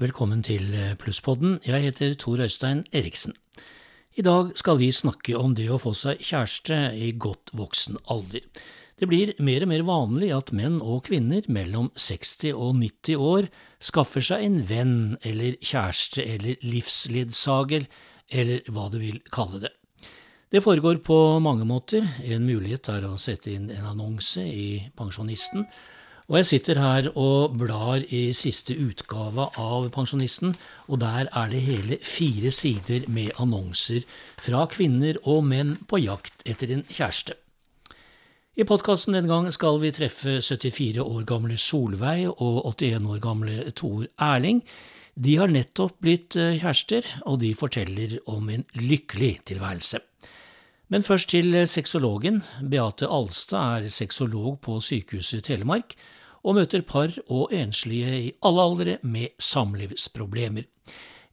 Velkommen til Plusspodden. Jeg heter Tor Øystein Eriksen. I dag skal vi snakke om det å få seg kjæreste i godt voksen alder. Det blir mer og mer vanlig at menn og kvinner mellom 60 og 90 år skaffer seg en venn eller kjæreste eller livsledsager, eller hva du vil kalle det. Det foregår på mange måter. En mulighet er å sette inn en annonse i Pensjonisten og jeg sitter her og blar i siste utgave av Pensjonisten, og der er det hele fire sider med annonser fra kvinner og menn på jakt etter en kjæreste. I podkasten denne gang skal vi treffe 74 år gamle Solveig og 81 år gamle Tor Erling. De har nettopp blitt eh, kjærester, og de forteller om en lykkelig tilværelse. Men først til sexologen. Beate Alstad er sexolog på Sykehuset Telemark og møter par og enslige i alle aldre med samlivsproblemer.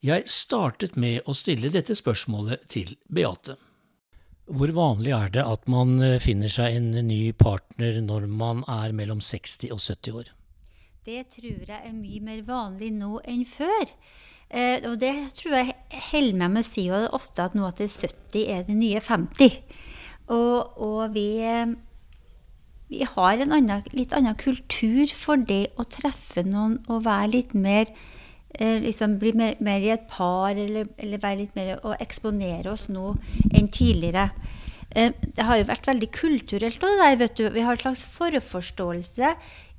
Jeg startet med å stille dette spørsmålet til Beate. Hvor vanlig er det at man eh, finner seg en ny partner når man er mellom 60 og 70 år? Det tror jeg er mye mer vanlig nå enn før. Eh, og det tror jeg holder med med å si ofte at nå at det er 70 er det nye 50. Og, og vi vi har en annen, litt annen kultur for det å treffe noen og være litt mer eh, liksom Bli mer, mer, i et par, eller, eller være litt mer og eksponere oss nå enn tidligere. Eh, det har jo vært veldig kulturelt. òg, det der, vi har en slags forforståelse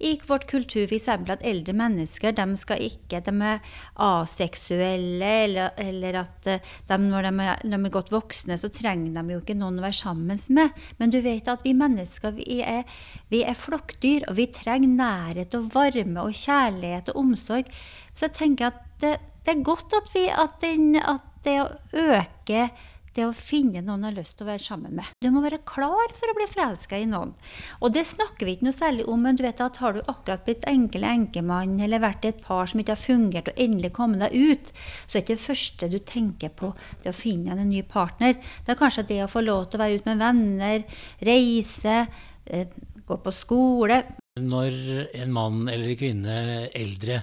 i vårt kultur f.eks. at eldre mennesker de skal ikke, de er aseksuelle, eller, eller at eh, de, når de er, de er, godt voksne, så trenger de jo ikke noen å være sammen med. Men du vet at vi mennesker vi er, vi er flokkdyr, og vi trenger nærhet og varme og kjærlighet og omsorg. Så jeg tenker at det, det er godt at, vi, at, den, at det å øke det å finne noen du har lyst til å være sammen med. Du må være klar for å bli forelska i noen. Og det snakker vi ikke noe særlig om, men du vet at har du akkurat blitt enkel enkemann, eller vært i et par som ikke har fungert, og endelig kommet deg ut, så er ikke det første du tenker på det å finne en ny partner. Det er kanskje det å få lov til å være ute med venner, reise, eh, gå på skole. Når en mann eller en kvinne eldre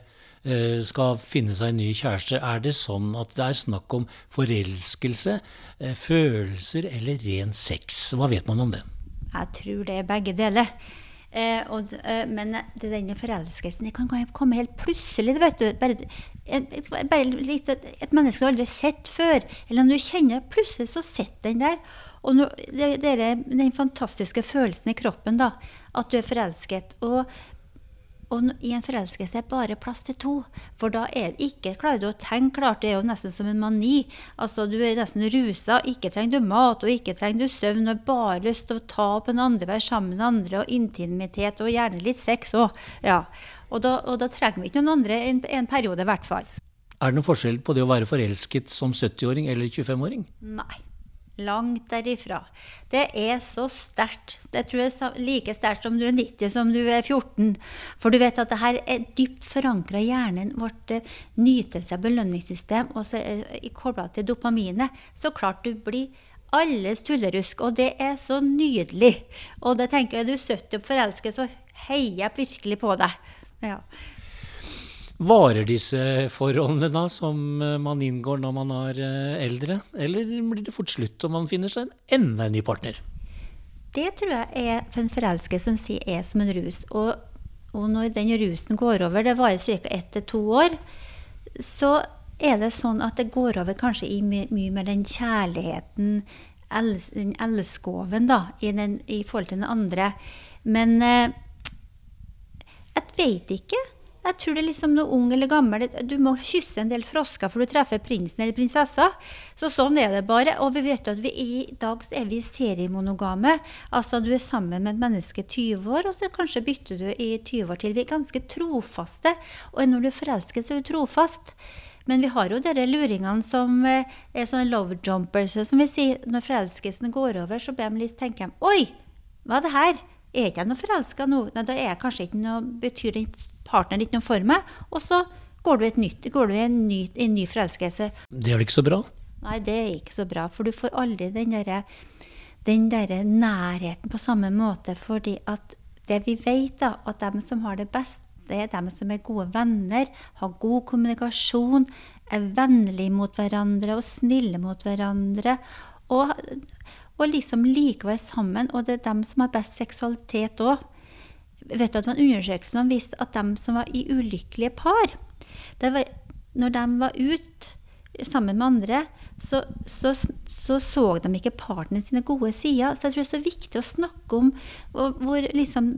skal finne seg en ny kjæreste, er det sånn at det er snakk om forelskelse, eh, følelser eller ren sex? Hva vet man om det? Jeg tror det er begge deler. Eh, og, eh, men det, denne forelskelsen det kan komme helt plutselig. vet du. Bare, bare litt, et menneske du aldri har sett før. Eller om du kjenner Plutselig så sitter den der. Og nå, det, det er den fantastiske følelsen i kroppen, da, at du er forelsket. Og og i en forelskelse er bare plass til to. For da er det ikke klarer du å tenke klart. Det er jo nesten som en mani. Altså Du er nesten rusa. Ikke trenger du mat, og ikke trenger du søvn. Og bare lyst til å ta på en andre, være sammen med andre, og intimitet, og gjerne litt sex òg. Ja. Og, da, og da trenger vi ikke noen andre en, en periode, i hvert fall. Er det noen forskjell på det å være forelsket som 70-åring eller 25-åring? Nei. Langt derifra. Det er så sterkt. Det tror jeg er like sterkt som du er 90 som du er 14. For du vet at det her er dypt forankra i hjernen, vårt eh, nytelse- og belønningssystem, og så eh, kobla til dopaminet. Så klart du blir alles tullerusk. Og det er så nydelig. Og det tenker jeg, du 70 og forelsket, så heier jeg virkelig på deg. Ja. Varer disse forholdene da, som eh, man inngår når man er eh, eldre, eller blir det fort slutt om man finner seg en enda en ny partner? Det tror jeg er for en forelsker som sier er som en rus. Og, og når den rusen går over, det varer ca. ett til to år, så er det sånn at det går over kanskje i mye, mye mer den kjærligheten, den elskoven, da, i, den, i, forhold til den andre. Men eh, jeg vet ikke. Jeg tror det er liksom noe ung eller gammel. Du må kysse en del frosker for du treffer prinsen eller prinsessa. Så sånn er det bare. Og vi vet at vi i dag er vi seriemonogame. Altså du er sammen med et menneske 20 år, og så kanskje bytter du i 20 år til. Vi er ganske trofaste. Og når du er forelsket, så er du trofast. Men vi har jo dere luringene som eh, er sånne love jumpers, som vi sier. Når forelskelsen går over, så blir de litt, tenker de Oi, hva er det her? Er ikke jeg noe forelska nå? Nei, da er jeg kanskje ikke noe Betyr den partneren ditt noen for meg. Og så går du, nytt, går du i en ny, en ny forelskelse. Det er vel ikke så bra? Nei, det er ikke så bra. For du får aldri den derre den der nærheten på samme måte. Fordi at det vi vet, da, at de som har det best Det er dem som er gode venner, har god kommunikasjon, er vennlige mot hverandre og snille mot hverandre. Og, og liksom likevel sammen. Og det er dem som har best seksualitet òg. Vet du at det var en undersøkelse som viste at de som var i ulykkelige par, var, når de var ute sammen med andre, så så, så så, de ikke partene sine gode sider. Så jeg tror det er så viktig å snakke om hvor liksom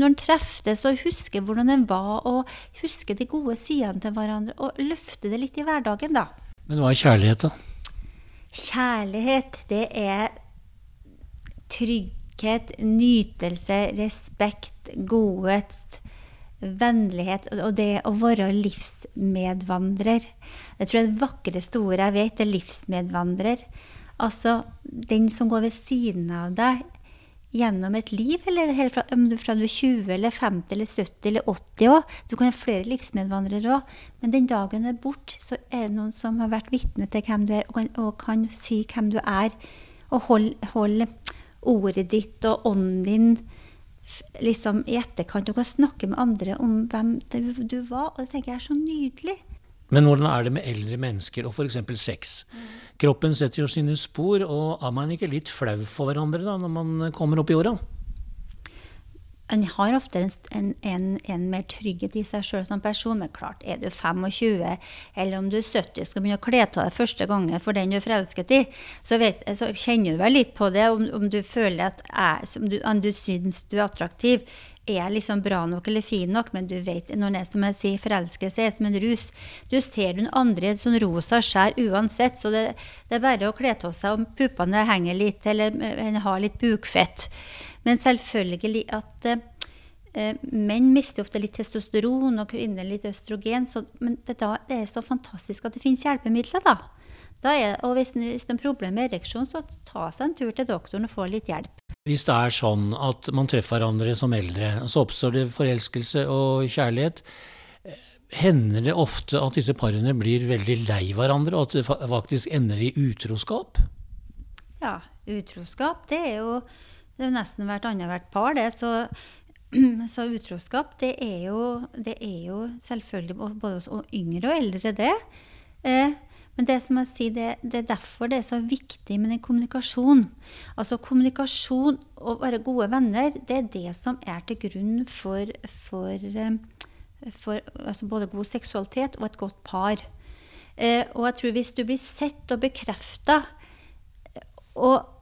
når en treffes og husker hvordan en var, og husker de gode sidene til hverandre, og løfte det litt i hverdagen, da. Men hva er kjærlighet, da? Kjærlighet, det er trygghet, nytelse, respekt, godhet, vennlighet og det å være livsmedvandrer. Jeg tror det vakreste ordet jeg vet, er livsmedvandrer. Altså den som går ved siden av deg gjennom et liv, eller fra, om du, fra du er 20 eller 50 eller 70 eller 80 òg. Du kan ha flere livsmedvandrere òg, men den dagen du er borte, så er det noen som har vært vitne til hvem du er, og kan, og kan si hvem du er. Og holde hold ordet ditt og ånden din liksom i etterkant. Og kan snakke med andre om hvem du var. Og det tenker jeg er så nydelig. Men hvordan er det med eldre mennesker og f.eks. sex? Kroppen setter jo sine spor, og er man ikke litt flau for hverandre da, når man kommer opp i åra? En har ofte en, en, en, mer trygghet i seg sjøl som person, men klart, er du 25 eller om du er 70 skal begynne å kle av deg første gangen for den du er forelsket i, så, vet, så kjenner du vel litt på det, om, om du føler at som du, du syns du er attraktiv, er liksom bra nok eller fin nok, men du vet når det er som jeg sier, forelskelse er som en rus. Du ser den andre sånn rosa skjær uansett, så det, det er bare å kle av seg om puppene henger litt, eller en har litt bukfett. Men selvfølgelig at eh, menn mister ofte litt testosteron, og kvinner litt østrogen. Så, men det, da, det, er så fantastisk at det finnes hjelpemidler, da. da er, og hvis, hvis det er problemer med ereksjon, så ta seg en tur til doktoren og få litt hjelp. Hvis det er sånn at man treffer hverandre som eldre, så oppstår det forelskelse og kjærlighet. Hender det ofte at disse parene blir veldig lei hverandre, og at det faktisk ender i utroskap? Ja, utroskap det er jo det er nesten hvert annethvert par, det. Så, så, utroskap, det er, jo, det er jo selvfølgelig både hos yngre og eldre, det. Eh, men det som jeg sier, det, det, er derfor det er så viktig med den kommunikasjonen. Altså kommunikasjon og være gode venner, det er det som er til grunn for, for, eh, for altså både god seksualitet og et godt par. Eh, og jeg tror hvis du blir sett og bekrefta og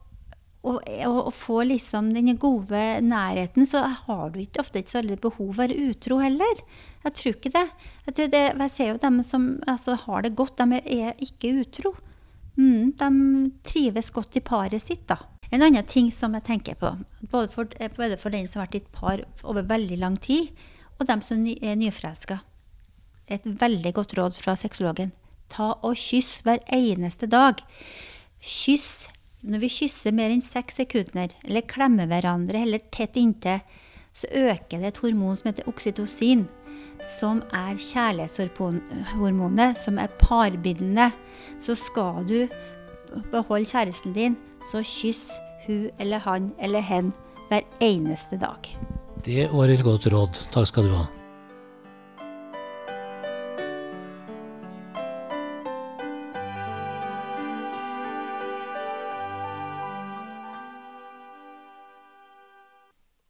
og, og, og få liksom den gode nærheten, så har du ikke, ofte ikke så veldig behov for å være utro heller. Jeg tror ikke det. Jeg, tror det, jeg ser jo dem som altså, har det godt, de er ikke utro. Mm, de trives godt i paret sitt, da. En annen ting som jeg tenker på, både for, både for den som har vært i et par over veldig lang tid, og dem som er nyforelska. Et veldig godt råd fra sexologen. Ta og kyss hver eneste dag. Kyss når vi kysser mer enn seks sekunder, eller klemmer hverandre eller tett inntil, så øker det et hormon som heter oksytocin, som er kjærlighetshormonet, som er parbindende. Så skal du beholde kjæresten din, så kyss hun eller han eller hen hver eneste dag. Det var et godt råd. Takk skal du ha.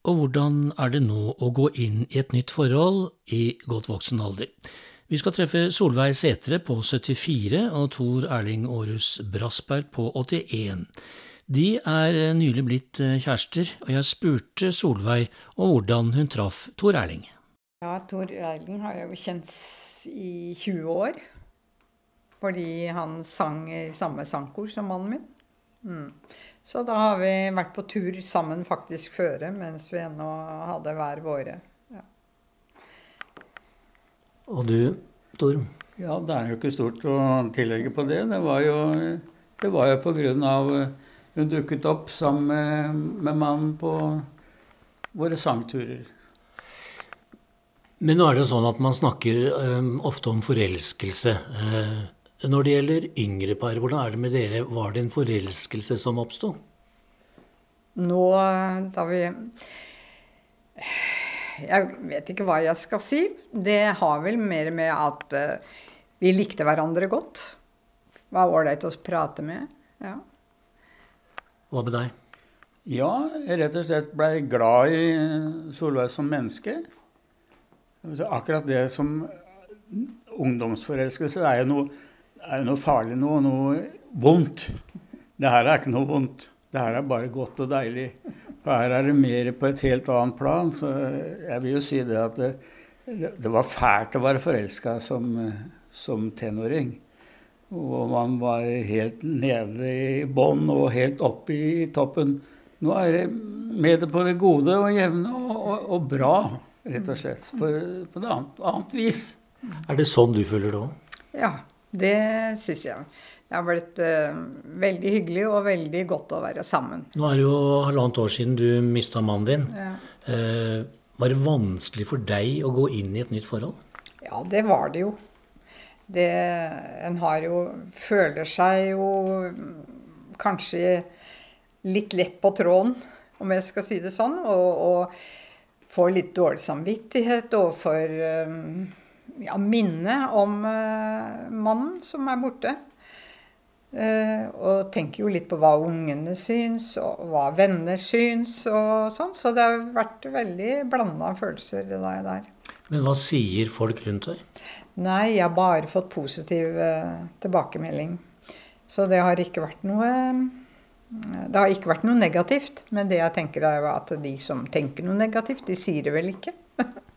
Og hvordan er det nå å gå inn i et nytt forhold i godt voksen alder? Vi skal treffe Solveig Setre på 74 og Tor Erling Aarhus Brassberg på 81. De er nylig blitt eh, kjærester, og jeg spurte Solveig om hvordan hun traff Tor Erling. Ja, Tor Erling har jeg jo kjent i 20 år. Fordi han sang i samme sangkor som mannen min. Mm. Så da har vi vært på tur sammen faktisk føre, mens vi ennå hadde hver våre. Ja. Og du, Tor? Ja, det er jo ikke stort å tillegge på det. Det var jo, det var jo på grunn av Hun dukket opp sammen med, med mannen på våre sangturer. Men nå er det sånn at man snakker um, ofte om forelskelse. Uh, når det gjelder yngre par, hvordan er det med dere? Var det en forelskelse som oppsto? Nå da vi Jeg vet ikke hva jeg skal si. Det har vel mer med at uh, vi likte hverandre godt. Var ålreit å prate med. Ja. Hva med deg? Ja, jeg rett og slett blei glad i Solveig som menneske. Akkurat det som ungdomsforelskelse er jo noe, er noe farlig, noe, noe vondt. Det her er ikke noe vondt. Det her er bare godt og deilig. For her er det mer på et helt annet plan. Så jeg vil jo si det at det, det var fælt å være forelska som, som tenåring. Og man var helt nede i bånn og helt oppe i toppen. Nå er det med det på det gode og jevne og, og, og bra, rett og slett. For, på et annet, annet vis. Er det sånn du føler det òg? Ja, det syns jeg. Det har blitt uh, veldig hyggelig og veldig godt å være sammen. Nå er det jo halvannet år siden du mista mannen din. Ja. Uh, var det vanskelig for deg å gå inn i et nytt forhold? Ja, det var det jo. Det, en har jo Føler seg jo kanskje litt lett på tråden, om jeg skal si det sånn. Og, og får litt dårlig samvittighet overfor ja, minnet om uh, mannen som er borte. Uh, og tenker jo litt på hva ungene syns, og hva venner syns, og sånn. Så det har vært veldig blanda følelser, det der. Men hva sier folk rundt deg? Nei, jeg har bare fått positiv uh, tilbakemelding. Så det har ikke vært noe Det har ikke vært noe negativt. Men det jeg tenker er at de som tenker noe negativt, de sier det vel ikke.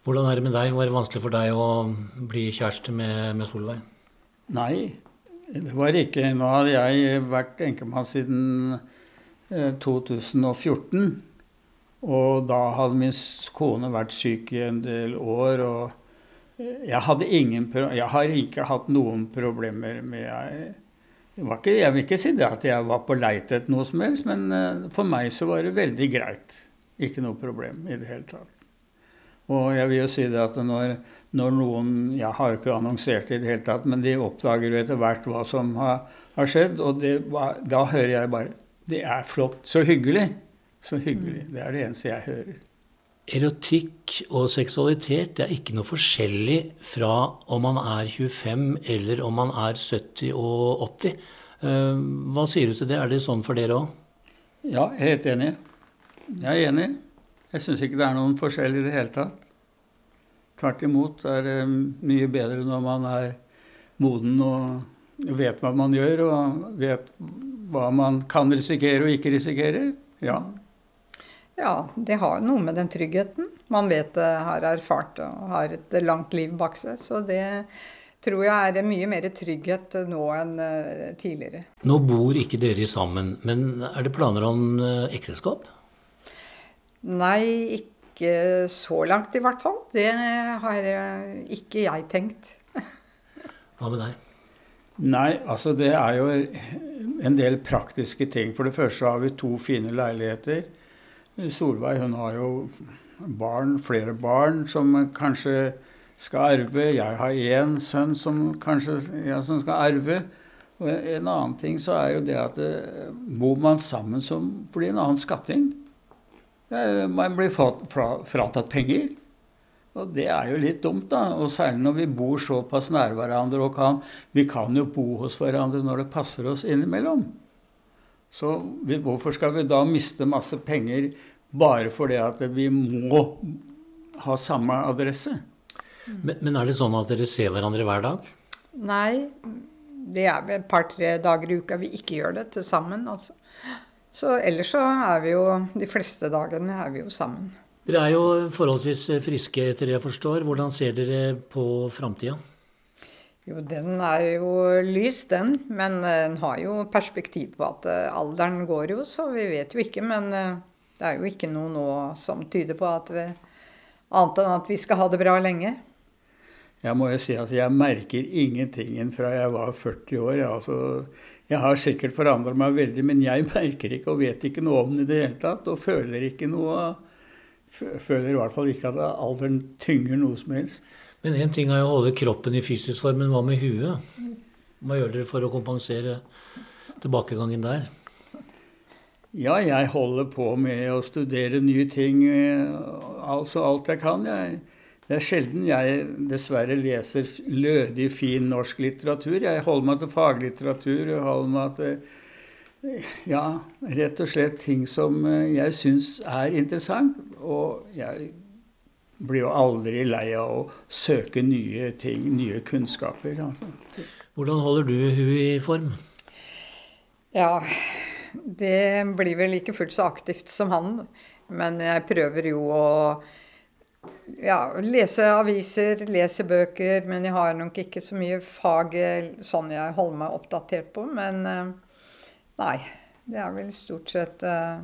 Hvordan er det med deg? Var det vanskelig for deg å bli kjæreste med, med Solveig? Nei, det var ikke. Nå hadde jeg vært enkemann siden eh, 2014. Og da hadde min kone vært syk i en del år. Og jeg, hadde ingen, jeg har ikke hatt noen problemer med ikke, Jeg vil ikke si det at jeg var på leit etter noe som helst, men eh, for meg så var det veldig greit. Ikke noe problem i det hele tatt. Og jeg vil jo si det at når, når noen Jeg har jo ikke annonsert det i det hele tatt, men de oppdager jo etter hvert hva som har, har skjedd, og det, da hører jeg bare Det er flott. Så hyggelig. Så hyggelig. Det er det eneste jeg hører. Erotikk og seksualitet det er ikke noe forskjellig fra om man er 25 eller om man er 70 og 80. Eh, hva sier du til det? Er det sånn for dere òg? Ja, jeg er helt enig. Jeg er enig. Jeg syns ikke det er noen forskjell i det hele tatt. Tvert imot er det mye bedre når man er moden og vet hva man gjør, og vet hva man kan risikere og ikke risikere. Ja. Ja, det har noe med den tryggheten. Man vet det, har erfart og har et langt liv bak seg. Så det tror jeg er mye mer trygghet nå enn eh, tidligere. Nå bor ikke dere sammen, men er det planer om eh, ekteskap? Nei, ikke så langt i hvert fall. Det har ikke jeg tenkt. Hva med deg? Nei, altså det er jo en del praktiske ting. For det første har vi to fine leiligheter. Solveig hun har jo barn, flere barn som kanskje skal arve. Jeg har én sønn som kanskje ja, som skal arve. Og en annen ting så er jo det at eh, bor man sammen, så blir det en annen skatting. Man blir fratatt penger. Og det er jo litt dumt, da. Og særlig når vi bor såpass nær hverandre og kan Vi kan jo bo hos hverandre når det passer oss innimellom. Så vi, hvorfor skal vi da miste masse penger bare fordi at vi må ha samme adresse? Men, men er det sånn at dere ser hverandre hver dag? Nei. Det er et par-tre dager i uka vi ikke gjør det til sammen, altså. Så ellers så er vi jo De fleste dagene er vi jo sammen. Dere er jo forholdsvis friske, etter det jeg forstår. Hvordan ser dere på framtida? Jo, den er jo lys, den. Men den har jo perspektiv på at eh, alderen går jo, så vi vet jo ikke. Men eh, det er jo ikke noe nå som tyder på at vi Annet enn at vi skal ha det bra lenge. Jeg må jo si at jeg merker ingenting fra jeg var 40 år. Altså, jeg har sikkert forandra meg veldig, men jeg merker ikke og vet ikke noe om det i det hele tatt. Og føler ikke noe Føler i hvert fall ikke at alderen tynger noe som helst. Men én ting er jo å holde kroppen i fysisk form, men hva med huet? Hva gjør dere for å kompensere tilbakegangen der? Ja, jeg holder på med å studere nye ting. eh, Altså alt jeg kan. Jeg, det er sjelden jeg dessverre leser lødig, fin norsk litteratur. Jeg holder meg til faglitteratur. Jeg holder meg til ja, rett og slett ting som eh, jeg syns er interessant. Og jeg blir jo aldri lei av å søke nye ting, nye kunnskaper. Altså. Hvordan holder du huet i form? Ja, det blir vel ikke fullt så aktivt som han. Men jeg prøver jo å ja, lese aviser, lese bøker. Men jeg har nok ikke så mye fag sånn jeg holder meg oppdatert på. Men eh, nei. Det er vel stort sett eh,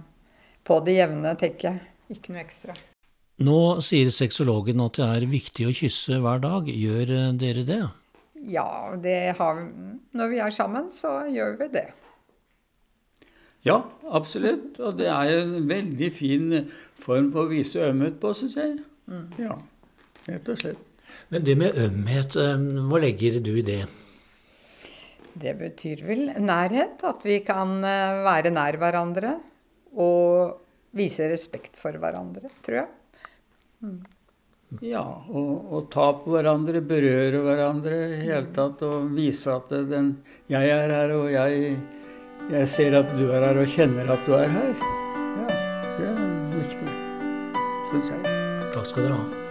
på det jevne, tenker jeg. Ikke noe ekstra. Nå sier sexologen at det er viktig å kysse hver dag. Gjør eh, dere det? Ja, det har vi. Når vi er sammen, så gjør vi det. Ja, absolutt. Og det er en veldig fin form for å vise ømhet på, syns jeg. Ja, rett og slett. Men det med ømhet, eh, hva legger du i det? Det betyr vel nærhet. At vi kan eh, være nær hverandre og vise respekt for hverandre, tror jeg. Ja, og, og ta på hverandre, berøre hverandre i hele tatt. Og vise at den, jeg er her, og jeg, jeg ser at du er her, og kjenner at du er her. Ja, det er viktig, syns jeg. Takk skal dere ha.